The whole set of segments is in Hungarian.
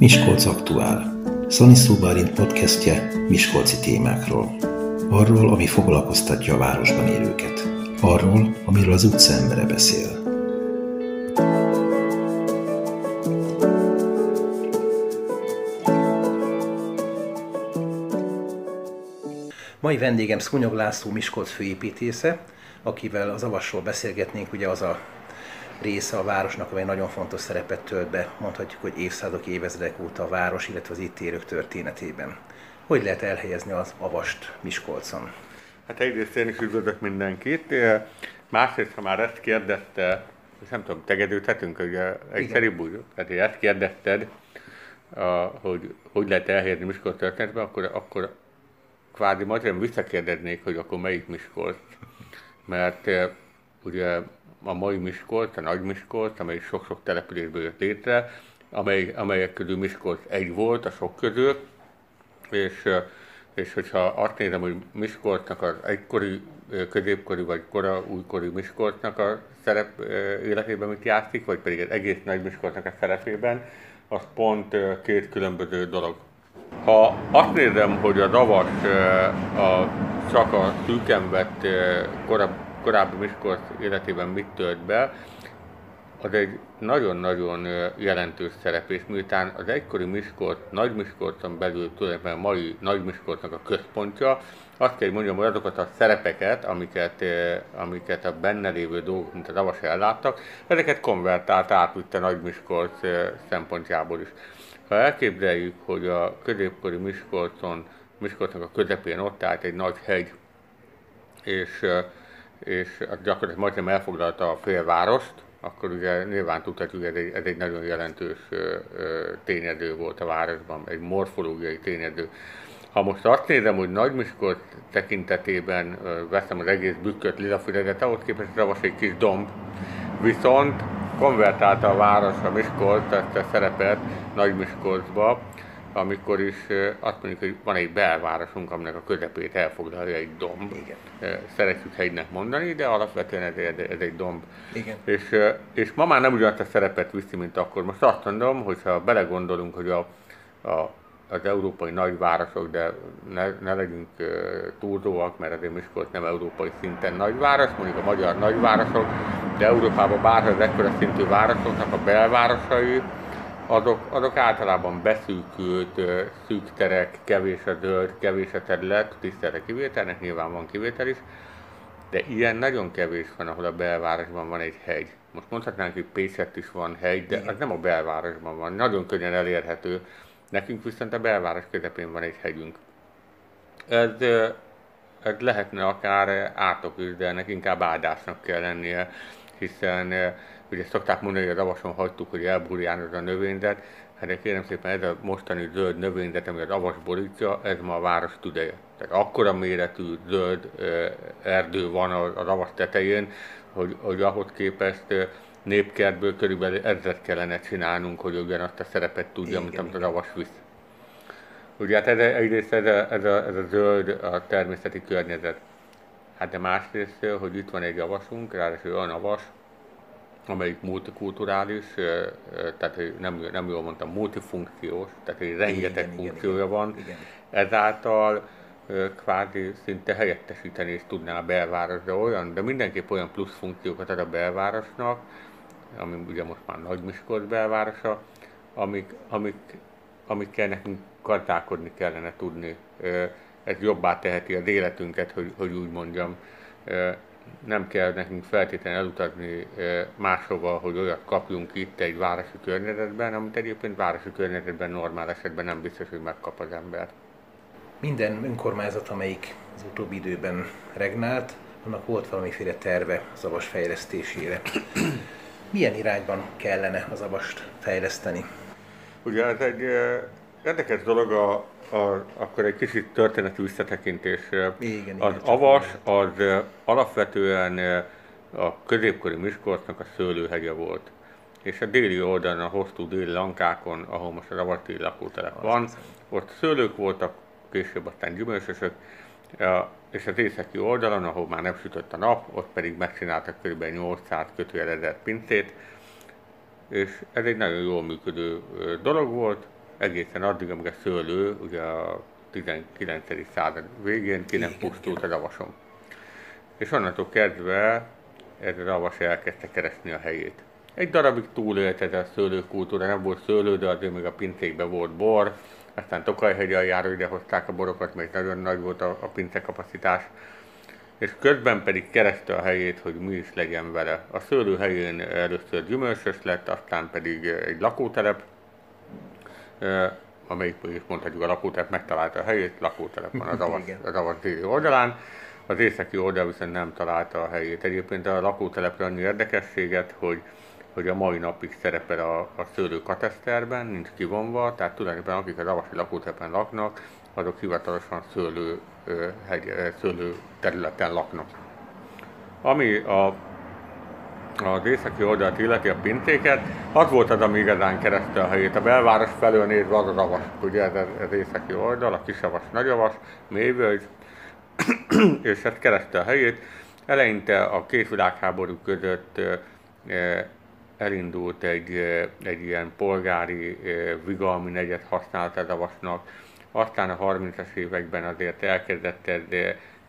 Miskolc Aktuál. Szani Szóbálint podcastje Miskolci témákról. Arról, ami foglalkoztatja a városban élőket. Arról, amiről az utca embere beszél. Mai vendégem Szúnyog László Miskolc főépítésze, akivel az avasról beszélgetnénk, ugye az a része a városnak, amely nagyon fontos szerepet tölt be, mondhatjuk, hogy évszázadok, évezredek óta a város, illetve az itt élők történetében. Hogy lehet elhelyezni az avast Miskolcon? Hát egyrészt én is üdvözlök mindenkit, másrészt, ha már ezt kérdezte, nem tudom, tegedődhetünk, hogy egyszerűbb úgy, tehát ezt kérdezted, hogy hogy lehet elhelyezni Miskolc történetben, akkor, akkor kvázi magyarán visszakérdeznék, hogy akkor melyik Miskolc. Mert ugye a mai Miskolc, a Nagy Miskolc, amely sok-sok településből jött létre, amely, amelyek közül Miskolc egy volt a sok közül, és, és hogyha azt nézem, hogy Miskolcnak az egykori, középkori vagy kora újkori Miskolcnak a szerep életében mit játszik, vagy pedig az egész Nagy Miskolcnak a szerepében, az pont két különböző dolog. Ha azt nézem, hogy a Davas a, csak a szűken vett korábbi korábbi Miskolc életében mit tölt be, az egy nagyon-nagyon jelentős szerep, és miután az egykori Miskolc, Nagy Miskolcon belül tulajdonképpen a mai Nagy Miskolcnak a központja, azt kell, hogy mondjam, hogy azokat a szerepeket, amiket, amiket a benne lévő dolgok, mint a Davas elláttak, ezeket konvertált átvitte Nagy Miskolc szempontjából is. Ha elképzeljük, hogy a középkori Miskolcon, Miskolcnak a közepén ott állt egy nagy hegy, és és gyakorlatilag majdnem elfoglalta a félvárost, akkor ugye nyilván tudhatjuk, hogy ez egy, ez egy nagyon jelentős tényező volt a városban, egy morfológiai tényező. Ha most azt nézem, hogy Nagy Miskolc tekintetében veszem az egész bükköt Lilafüredet, ahhoz képest Ravas egy kis domb, viszont konvertálta a város a Miskolc ezt a szerepet Nagy Miskolcba, amikor is azt mondjuk, hogy van egy belvárosunk, aminek a közepét elfoglalja egy domb. Igen. Szeretjük hegynek mondani, de alapvetően ez, ez egy domb. Igen. És, és ma már nem ugyanazt a szerepet viszi, mint akkor. Most azt mondom, hogy ha belegondolunk, hogy a, a, az európai nagyvárosok, de ne, ne legyünk uh, túlzóak, mert azért Miskolc nem európai szinten nagyváros, mondjuk a magyar nagyvárosok, de Európában bárha az ekkora szintű városoknak a belvárosai, azok, azok általában beszűkült, szűk terek, kevés a zöld, kevés a terület, tisztelte kivételnek, nyilván van kivétel is, de ilyen nagyon kevés van, ahol a belvárosban van egy hegy. Most mondhatnánk, hogy Pécsett is van hegy, de az nem a belvárosban van, nagyon könnyen elérhető. Nekünk viszont a belváros közepén van egy hegyünk. Ez, ez lehetne akár átok is, de ennek inkább áldásnak kell lennie, hiszen ugye szokták mondani, hogy a ravason hagytuk, hogy elburjánod a növényzet, hát de kérem szépen ez a mostani zöld növényzet, ami az avas borítja, ez ma a város tüdeje. Tehát akkora méretű zöld erdő van az avas tetején, hogy, hogy ahhoz képest népkertből körülbelül ezret kellene csinálnunk, hogy ugyanazt a szerepet tudja, igen, mint amit az avas visz. Ugye hát ez, egyrészt ez a, ez, a, ez a zöld a természeti környezet. Hát de másrészt, hogy itt van egy avasunk, ráadásul olyan avas, amelyik multikulturális, tehát nem, nem jól mondtam, multifunkciós, tehát egy rengeteg igen, funkciója igen, van. Igen. Ezáltal kvázi szinte helyettesíteni is tudná a belváros, de olyan, de mindenképp olyan plusz funkciókat ad a belvárosnak, ami ugye most már Nagy Miskolc belvárosa, amik, amik, amikkel nekünk gazdálkodni kellene tudni. Ez jobbá teheti az életünket, hogy, hogy úgy mondjam nem kell nekünk feltétlenül elutazni máshova, hogy olyat kapjunk itt egy városi környezetben, amit egyébként városi környezetben normál esetben nem biztos, hogy megkap az ember. Minden önkormányzat, amelyik az utóbbi időben regnált, annak volt valamiféle terve az avas fejlesztésére. Milyen irányban kellene az avast fejleszteni? Ugye ez egy érdekes dolog a a, akkor egy kicsit történeti visszatekintés. Igen, az igen, avas az alapvetően a középkori Miskolcnak a szőlőhegye volt. És a déli oldalon, a hosszú déli lankákon, ahol most a ravati lakótelep van, ott szőlők voltak, később aztán gyümölcsösök, és az északi oldalon, ahol már nem sütött a nap, ott pedig megcsináltak kb. 800 kötőjel ezer pincét, és ez egy nagyon jól működő dolog volt, egészen addig, amíg a szőlő, ugye a 19. század végén ki nem pusztult a ravason. És onnantól kezdve ez a ravas elkezdte keresni a helyét. Egy darabig túlélt ez a szőlőkultúra, nem volt szőlő, de azért még a pincékben volt bor, aztán Tokajhegy aljáról ide hozták a borokat, mert nagyon nagy volt a, a pince kapacitás, és közben pedig kereste a helyét, hogy mi is legyen vele. A szőlő helyén először gyümölcsös lett, aztán pedig egy lakótelep, amelyik is mondhatjuk a lakótelep megtalálta a helyét, lakótelep van az avas, az avas déli oldalán, az északi oldal viszont nem találta a helyét. Egyébként a lakótelepre annyi érdekességet, hogy hogy a mai napig szerepel a, a szőlő kateszterben, nincs kivonva, tehát tulajdonképpen akik az avasi lakótelepen laknak, azok hivatalosan szőlő, hegy, szőlő területen laknak. Ami a az északi oldalt illeti a pincéket, az volt az, ami igazán kereszte a helyét. A belváros felől nézve az a ravas, ugye ez az északi oldal, a kisavas, nagyavas, mélyvölgy, és ez kereszte a helyét. Eleinte a két világháború között elindult egy, egy ilyen polgári vigalmi negyed a ravasnak, aztán a 30-as években azért elkezdett ez,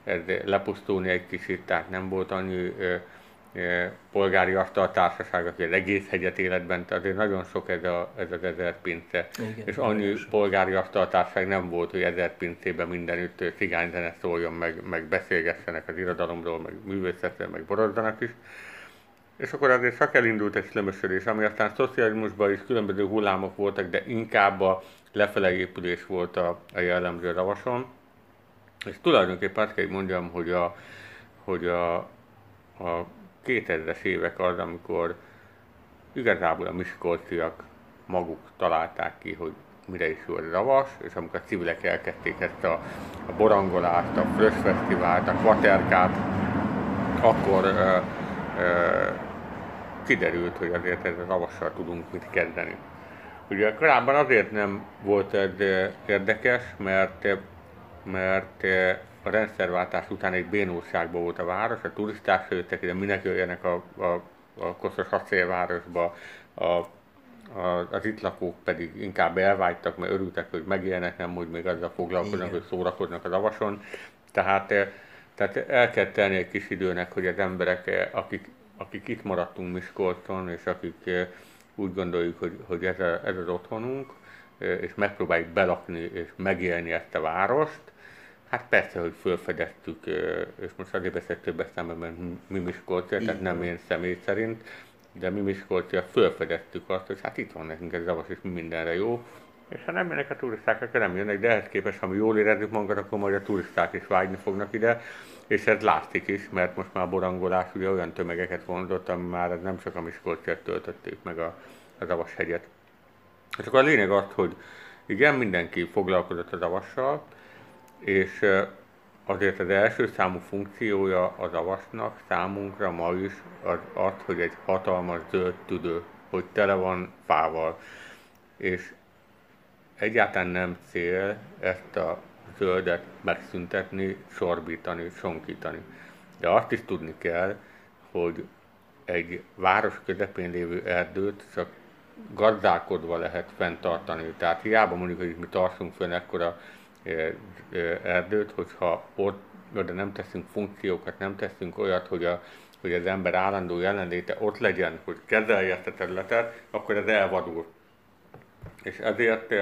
ez lepusztulni egy kicsit, tehát nem volt annyi polgári asztaltársaság, aki az egész hegyet életben, azért nagyon sok ez, a, ez az ezer pince. Igen, és annyi sok. polgári asztaltársaság nem volt, hogy ezer pincében mindenütt cigányzene szóljon, meg, meg beszélgessenek az irodalomról, meg művészetről, meg borozzanak is. És akkor azért csak elindult egy szlömösödés, ami aztán szocializmusban is különböző hullámok voltak, de inkább a lefele épülés volt a, a jellemző ravason. És tulajdonképpen azt kell mondjam, hogy a, hogy a, a 2000-es évek az, amikor igazából a miskolciak maguk találták ki, hogy mire is jó ravas, és amikor a civilek elkezdték ezt a, a borangolást, a Frös Fesztivált, a kvaterkát, akkor ö, ö, kiderült, hogy azért ezzel ravassal tudunk mit kezdeni. Ugye korábban azért nem volt ez érdekes, mert, mert a rendszerváltás után egy bénulságban volt a város, a turisták jöttek ide, minek jöjjenek a, a, a koszos acélvárosba, a, a, az itt lakók pedig inkább elvágytak, mert örültek, hogy megélnek, nem úgy még azzal foglalkoznak, Igen. hogy szórakoznak az avason. Tehát, tehát el kell tenni egy kis időnek, hogy az emberek, akik, akik itt maradtunk Miskolcon, és akik úgy gondoljuk, hogy, hogy ez, a, ez az otthonunk, és megpróbáljuk belakni és megélni ezt a várost, Hát persze, hogy felfedeztük, és most azért beszélt többes számban, mert mi Miskolcia, tehát nem én személy szerint, de mi Miskolcia felfedeztük azt, hogy hát itt van nekünk ez zavas, és mi mindenre jó, és ha nem jönnek a turisták, akkor nem jönnek, de ehhez képest, ha mi jól érezzük magunkat, akkor majd a turisták is vágyni fognak ide, és ez látszik is, mert most már a borangolás ugye olyan tömegeket vonzott, ami már nem csak a Miskolciát töltötték meg a, a Zavas hegyet. És akkor a lényeg az, hogy igen, mindenki foglalkozott a Zavassal, és azért az első számú funkciója az avasnak számunkra ma is az, az hogy egy hatalmas zöld tüdő, hogy tele van fával. És egyáltalán nem cél ezt a zöldet megszüntetni, sorbítani, sonkítani. De azt is tudni kell, hogy egy város közepén lévő erdőt csak gazdálkodva lehet fenntartani. Tehát hiába mondjuk, hogy mi tartsunk fönn ekkora erdőt, hogyha ott oda nem teszünk funkciókat, nem teszünk olyat, hogy, a, hogy az ember állandó jelenléte ott legyen, hogy kezelje ezt a területet, akkor ez elvadul. És ezért,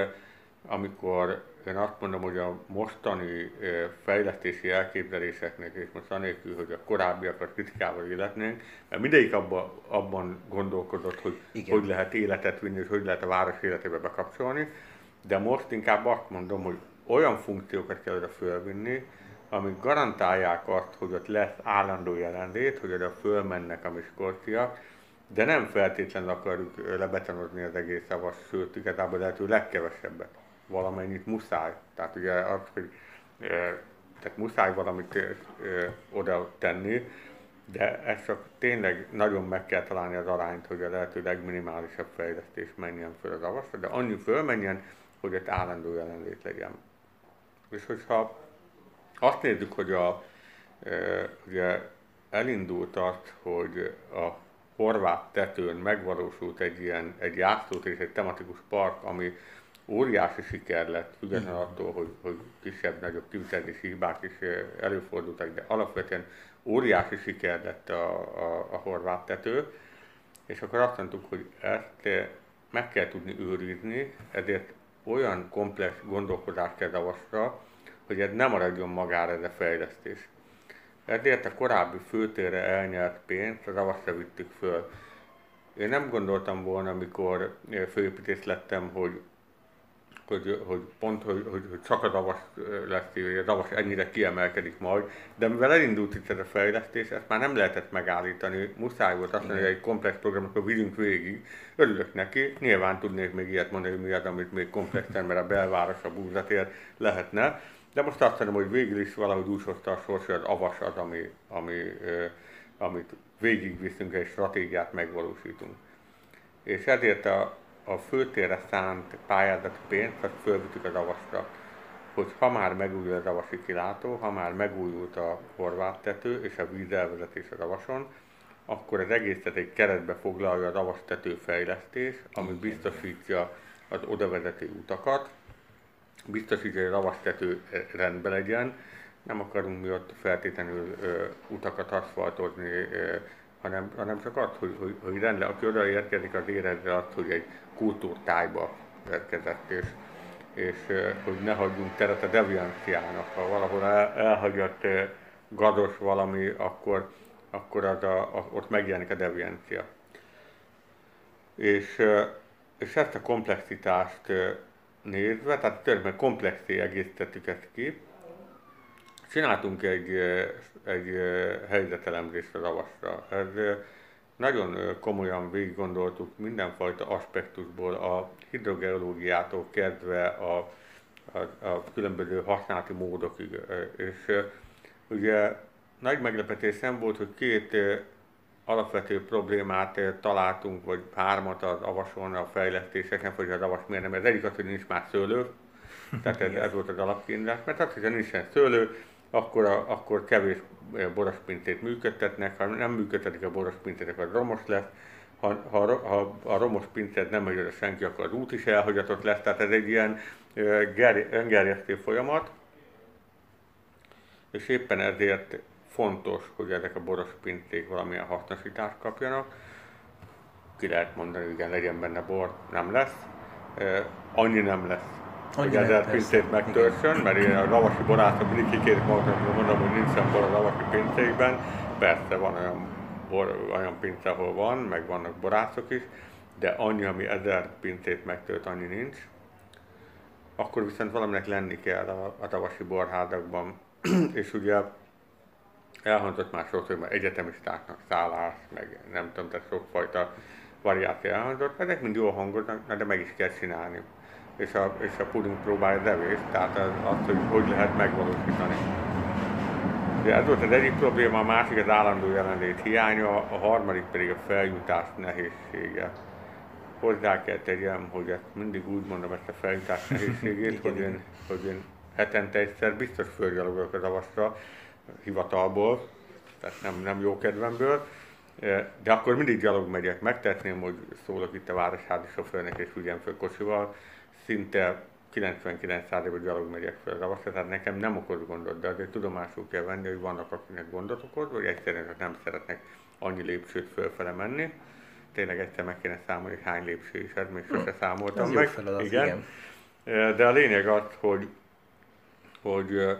amikor én azt mondom, hogy a mostani fejlesztési elképzeléseknek, és most anélkül, hogy a korábbiakat kritikával illetnénk, mert mindegyik abban, abban gondolkodott, hogy Igen. hogy lehet életet vinni, és hogy lehet a város életébe bekapcsolni, de most inkább azt mondom, hogy olyan funkciókat kell oda fölvinni, amik garantálják azt, hogy ott lesz állandó jelenlét, hogy oda fölmennek a miskolciak, de nem feltétlenül akarjuk lebetanozni az egész szavas, sőt, igazából lehető legkevesebbet. Valamennyit muszáj. Tehát ugye az, hogy tehát muszáj valamit oda tenni, de ez csak tényleg nagyon meg kell találni az arányt, hogy a lehető legminimálisabb fejlesztés menjen föl az avasra, de annyi fölmenjen, hogy ott állandó jelenlét legyen. És hogyha azt nézzük, hogy a, e, ugye elindult azt, hogy a horvát tetőn megvalósult egy ilyen egy játszótér és egy tematikus park, ami óriási siker lett, függetlenül attól, hogy, hogy kisebb-nagyobb tűzszerzési hibák is előfordultak, de alapvetően óriási siker lett a, a, a horvát tető, és akkor azt mondtuk, hogy ezt meg kell tudni őrizni, ezért olyan komplex gondolkodást kell javasra, hogy ez nem maradjon magára ez a fejlesztés. Ezért a korábbi főtérre elnyert pénzt ravaszra vittük föl. Én nem gondoltam volna, amikor főépítész lettem, hogy hogy, hogy pont, hogy, hogy, hogy csak a Davas lesz, hogy a Davas ennyire kiemelkedik majd, de mivel elindult itt ez a fejlesztés, ezt már nem lehetett megállítani, muszáj volt azt mondani, hogy egy komplex program, akkor vigyünk végig, örülök neki, nyilván tudnék még ilyet mondani, hogy mi az, amit még komplexen, mert a belváros, a búzatér lehetne, de most azt mondom, hogy végül is valahogy úgy hozta a sors, hogy az avas az, ami, ami, amit végigviszünk, egy stratégiát megvalósítunk. És ezért a, a főtérre szánt pályázati pénzt, azt fölvittük az avasra, hogy ha már megújul az avasi kilátó, ha már megújult a horvát tető és a vízelvezetés az avason, akkor az egészet egy keretbe foglalja az avas fejlesztés, ami biztosítja az odavezető utakat, biztosítja, hogy a avas tető rendben legyen, nem akarunk mi ott feltétlenül ö, utakat aszfaltozni, ö, hanem, hanem csak az, hogy, hogy, hogy rendre, aki oda érkezik, az érezze azt, hogy egy kultúrtájba érkezett, és, és hogy ne hagyjunk teret a devianciának. Ha valahol el, elhagyott gados valami, akkor, akkor az a, a, ott megjelenik a deviancia. És, és ezt a komplexitást nézve, tehát tényleg komplexé egészítettük ezt ki, csináltunk egy, egy helyzetelemzést az avasra. Ez nagyon komolyan végig gondoltuk mindenfajta aspektusból, a hidrogeológiától kezdve a, a, a különböző használati módokig. És ugye nagy meglepetés nem volt, hogy két alapvető problémát találtunk, vagy hármat az avason, a fejlesztéseken, vagy az avas miért nem. Ez egyik az, hogy nincs már szőlő, tehát ez, ez volt az alapkiindulás, mert az, hogyha nincsen szőlő, akkor, a, akkor kevés borospincét működtetnek, ha nem működtetik a borospincét, akkor romos lesz, ha, ha, ha a romos pincet nem hagyja senki, akkor az út is elhagyatott lesz, tehát ez egy ilyen öngerjesztő folyamat, és éppen ezért fontos, hogy ezek a boros pincék valamilyen hasznosítást kapjanak. Ki lehet mondani, hogy igen, legyen benne bor, nem lesz. Annyi nem lesz, hogy ezer pincét megtörsön, mert én a ravasi borászok mindig kikérik maguknak, mondom, hogy nincsen bor a ravasi pincékben. Persze van olyan, bor, olyan pince, ahol van, meg vannak borászok is, de annyi, ami ezer pincét megtölt, annyi nincs. Akkor viszont valaminek lenni kell a, a tavasi borházakban, és ugye elhangzott már sokszor, hogy egyetemistáknak szállás, meg nem tudom, tehát sokfajta variáció elhangzott, ezek mind jól hangoznak, de meg is kell csinálni és a, és a puding próbálja devést, tehát az, azt, hogy hogy lehet megvalósítani. De ez volt az egyik probléma, a másik az állandó jelenlét hiánya, a harmadik pedig a feljutás nehézsége. Hozzá kell tegyem, hogy ezt mindig úgy mondom ezt a feljutás nehézségét, hogy én, hogy én hetente egyszer biztos fölgyalogolok az avaszra hivatalból, tehát nem, nem jó kedvemből, de akkor mindig gyalog megyek. Megtehetném, hogy szólok itt a városházi sofőrnek és vigyem föl kocsival, szinte 99%-ban gyalog megyek fel Ravaszra, tehát nekem nem okoz gondot, de azért tudomásul kell venni, hogy vannak, akinek gondot okoz, vagy egyszerűen nem szeretnek annyi lépcsőt fölfele menni. Tényleg egyszer meg kéne számolni, hogy hány lépcső is ez, még sose hm. számoltam Ez meg. Feladat, igen. igen. De a lényeg az, hogy, hogy,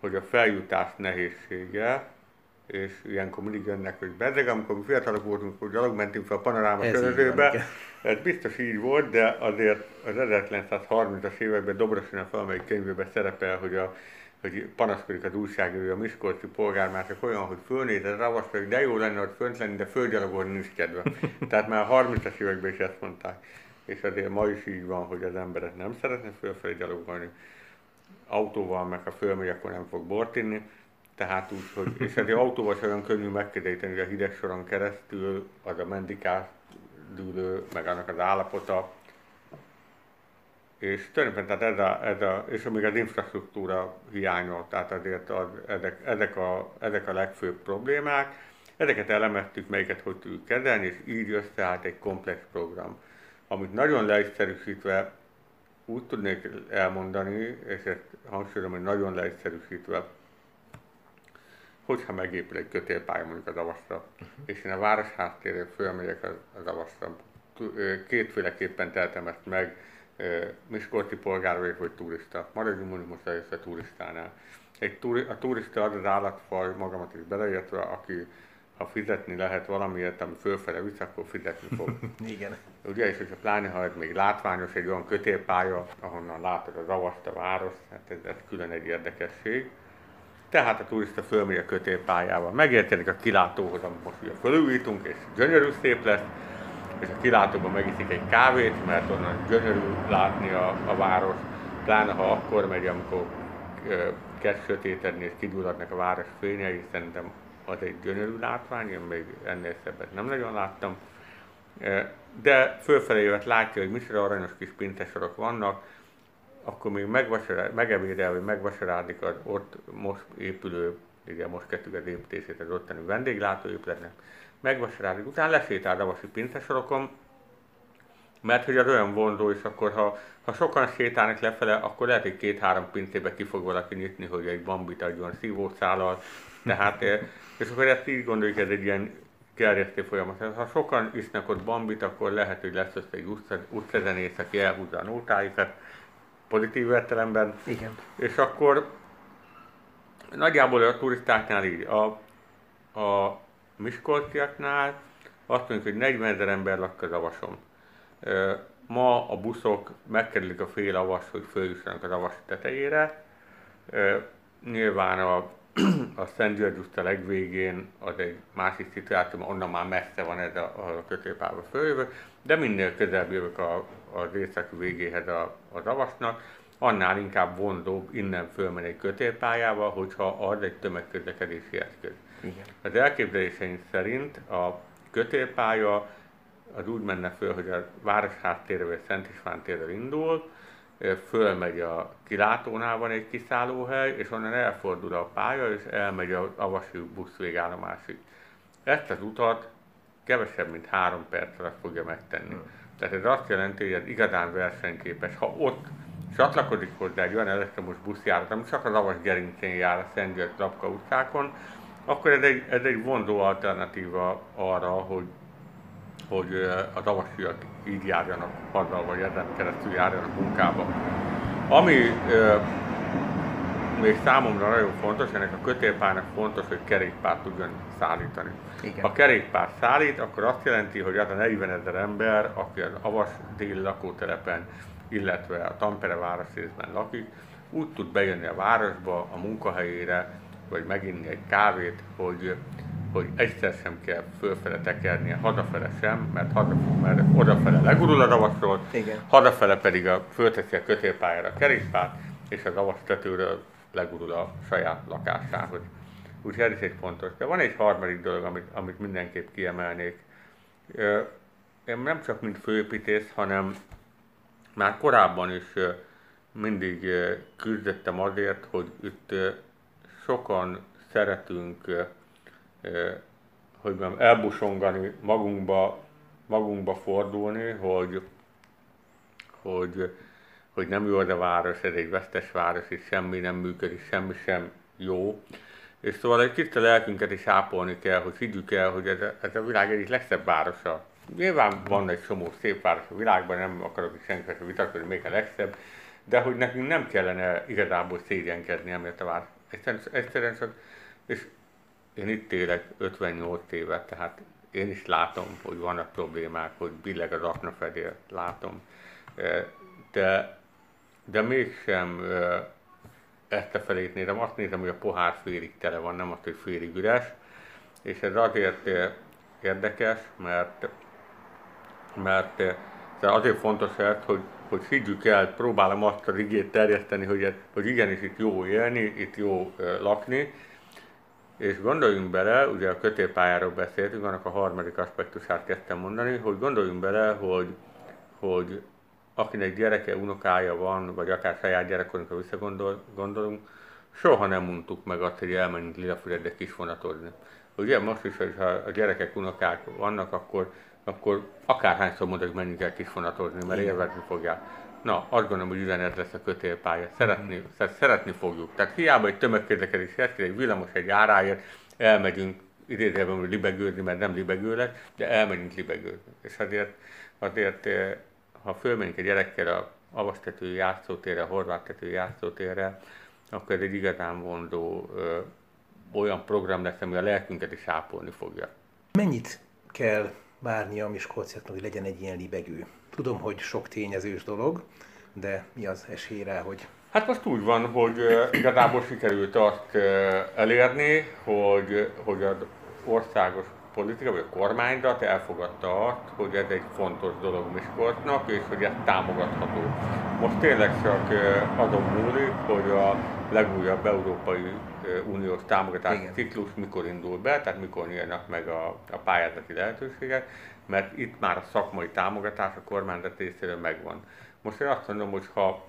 hogy a feljutás nehézsége, és ilyenkor mindig jönnek, hogy bedreg, amikor mi fiatalok voltunk, hogy gyalog mentünk fel a panoráma körözőbe, ez biztos így volt, de azért az 1930-as években Dobrosina valamelyik könyvében szerepel, hogy a hogy panaszkodik az újságíró, a Miskolci polgármások olyan, hogy fölnéz a ravaszra, hogy de jó lenne ott fönt lenni, de földgyalogolni nincs kedve. Tehát már a 30-as években is ezt mondták. És azért ma is így van, hogy az emberek nem szeretne fölfelé gyalogolni. Autóval, meg ha fölmegy, akkor nem fog bort inni. Tehát úgy, hogy, és ezért autóval sem olyan könnyű megközelíteni, hogy a hideg soron keresztül az a mendikás dűlő, meg annak az állapota. És tulajdonképpen tehát ez a, ez a, és még az infrastruktúra hiánya, tehát azért az, ezek, ezek, a, ezek a legfőbb problémák. Ezeket elemeztük, melyiket hogy tudjuk kezelni, és így összeállt egy komplex program, amit nagyon leegyszerűsítve úgy tudnék elmondani, és ezt hangsúlyozom, hogy nagyon leegyszerűsítve, hogyha megépül egy kötélpálya mondjuk az avaszra, uh-huh. és én a város háttérről fölmegyek az, az avaszra, kétféleképpen teltem ezt meg, Miskolci polgár vagyok, vagy turista. Maradjunk mondjuk most először a turistánál. Egy turi, a turista az az állatfaj, magamat is beleértve, aki ha fizetni lehet valamiért, ami fölfele visz, akkor fizetni fog. Igen. Ugye, és hogyha pláne, ha ez még látványos, egy olyan kötélpálya, ahonnan látod az avast, a város, hát ez, ez külön egy érdekesség. Tehát a turista fölmegy a kötélpályával, megérkezik a kilátóhoz, amit most ugye fölújítunk, és gyönyörű szép lesz, és a kilátóban megiszik egy kávét, mert onnan gyönyörű látni a, a város, pláne ha akkor megy, amikor kezd sötétedni és kigyulladnak a város fényei, szerintem az egy gyönyörű látvány, én még ennél szebbet nem nagyon láttam. De fölfelé jövet látja, hogy micsoda aranyos kis pintesorok vannak, akkor még megebédel, vagy megvasáráldik az ott most épülő, ugye most kezdtük az építését az ottani vendéglátóépületnek, megvasáráljuk, utána lesétál a vasi pincesorokon, mert hogy az olyan vonzó, és akkor ha, ha sokan sétálnak lefele, akkor lehet, hogy két-három pincébe ki fog valaki nyitni, hogy egy bambit adjon szívószállal, tehát, eh, és akkor ezt így gondoljuk, ez egy ilyen gerjesztő folyamat. Ha sokan isznak ott bambit, akkor lehet, hogy lesz össze egy utcazenész, aki elhúzza a nótáikat, pozitív értelemben. Igen. És akkor nagyjából a turistáknál így, a, a Miskolciaknál azt mondjuk, hogy 40 ezer ember lakik az avason. Ma a buszok megkerülik a fél avas, hogy följussanak az avas tetejére. Nyilván a, a Szent György utca legvégén az egy másik szituáció, onnan már messze van ez a, a kötőpálba följövő, de minél közelebb jövök a, az északi végéhez a, az avasnak, annál inkább vonzóbb innen fölmenni egy kötélpályával, hogyha az egy tömegközlekedési eszköz. Igen. Az elképzeléseink szerint a kötélpálya az úgy menne föl, hogy a város háttérre vagy Szent István térre indul, fölmegy a kilátónál van egy kiszállóhely, és onnan elfordul a pálya, és elmegy az Avasi busz végállomásig. Ezt az utat kevesebb, mint három perc alatt fogja megtenni. Hmm. Tehát ez azt jelenti, hogy ez igazán versenyképes. Ha ott csatlakozik hozzá egy olyan elektromos buszjárat, ami csak az Avas gerincén jár a Szent György Lapka utcákon, akkor ez egy, ez egy vonzó alternatíva arra, hogy, hogy az avasiak így járjanak haza, vagy ezen keresztül járjanak munkába. Ami még számomra nagyon fontos, ennek a kötélpályának fontos, hogy kerékpárt tudjon szállítani. Igen. Ha kerékpár szállít, akkor azt jelenti, hogy az a 40 ezer ember, aki az Avas déli lakótelepen, illetve a Tampere városrészben lakik, úgy tud bejönni a városba, a munkahelyére, vagy meginni egy kávét, hogy, hogy egyszer sem kell fölfele tekernie, hazafele sem, mert, hazafele, mert odafele legurul a ravaszról, Igen. hazafele pedig a, fölteszi a kötélpályára a kerékpárt, és az avas tetőről legurul a saját lakásához. Úgyhogy ez is egy fontos. De van egy harmadik dolog, amit, amit mindenképp kiemelnék. Én nem csak mint főépítész, hanem már korábban is mindig küzdöttem azért, hogy itt sokan szeretünk, hogy mondjam, elbusongani, magunkba, magunkba fordulni, hogy, hogy, hogy nem jó az a város, ez egy vesztes város, és semmi nem működik, semmi sem jó. És szóval egy kicsit a lelkünket is ápolni kell, hogy higgyük el, hogy ez a, ez a világ egyik legszebb városa. Nyilván van egy csomó szép város a világban, nem akarok itt senkivel vitatkozni, még a legszebb, de hogy nekünk nem kellene igazából szégyenkezni emiatt a város Egyszerűen, egyszerűen csak, és én itt élek 58 éve, tehát én is látom, hogy vannak problémák, hogy billeg az aknafedél, látom. De, de mégsem ezt a felét nézem, azt nézem, hogy a pohár félig tele van, nem azt, hogy félig üres. És ez azért érdekes, mert, mert azért fontos ez, hogy hogy higgyük el, próbálom azt a igét terjeszteni, hogy, hogy igenis itt jó élni, itt jó lakni, és gondoljunk bele, ugye a kötélpályáról beszéltünk, annak a harmadik aspektusát kezdtem mondani, hogy gondoljunk bele, hogy, hogy akinek gyereke, unokája van, vagy akár saját gyerekkorunkra visszagondolunk, soha nem mondtuk meg azt, hogy elmenjünk Lilafüredre kisvonatozni. Ugye most is, hogyha a gyerekek, unokák vannak, akkor akkor akárhányszor mondok, menjünk el kisfonatozni, mert élvezni fogják. Na, azt gondolom, hogy üzenet lesz a kötélpálya. Szeretni, mm. szeretni fogjuk. Tehát hiába egy tömegközlekedés egy villamos egy áráért, elmegyünk idézőjelben libegőzni, mert nem libegő lett, de elmegyünk libegőzni. És azért, azért eh, ha fölmegyünk egy gyerekkel a avasztető játszótérre, a horváttető játszótérre, akkor ez egy igazán vonzó ö, olyan program lesz, ami a lelkünket is ápolni fogja. Mennyit kell várnia a Miskolciaknak, hogy legyen egy ilyen libegő? Tudom, hogy sok tényezős dolog, de mi az esély rá, hogy... Hát most úgy van, hogy igazából sikerült azt elérni, hogy, hogy az országos politika, vagy a kormányzat elfogadta azt, hogy ez egy fontos dolog Miskolcnak, és hogy ez támogatható. Most tényleg csak azon múlik, hogy a legújabb Európai Uniós támogatási Igen. ciklus mikor indul be, tehát mikor nyílnak meg a, a pályázati lehetőségek, mert itt már a szakmai támogatás a kormányzat részéről megvan. Most én azt mondom, hogy ha,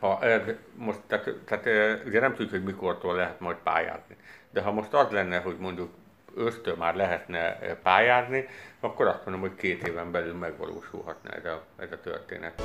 ha ez most, tehát, tehát ugye nem tudjuk, hogy mikortól lehet majd pályázni, de ha most az lenne, hogy mondjuk ősztől már lehetne pályázni, akkor azt mondom, hogy két éven belül megvalósulhatna ez a, ez a történet.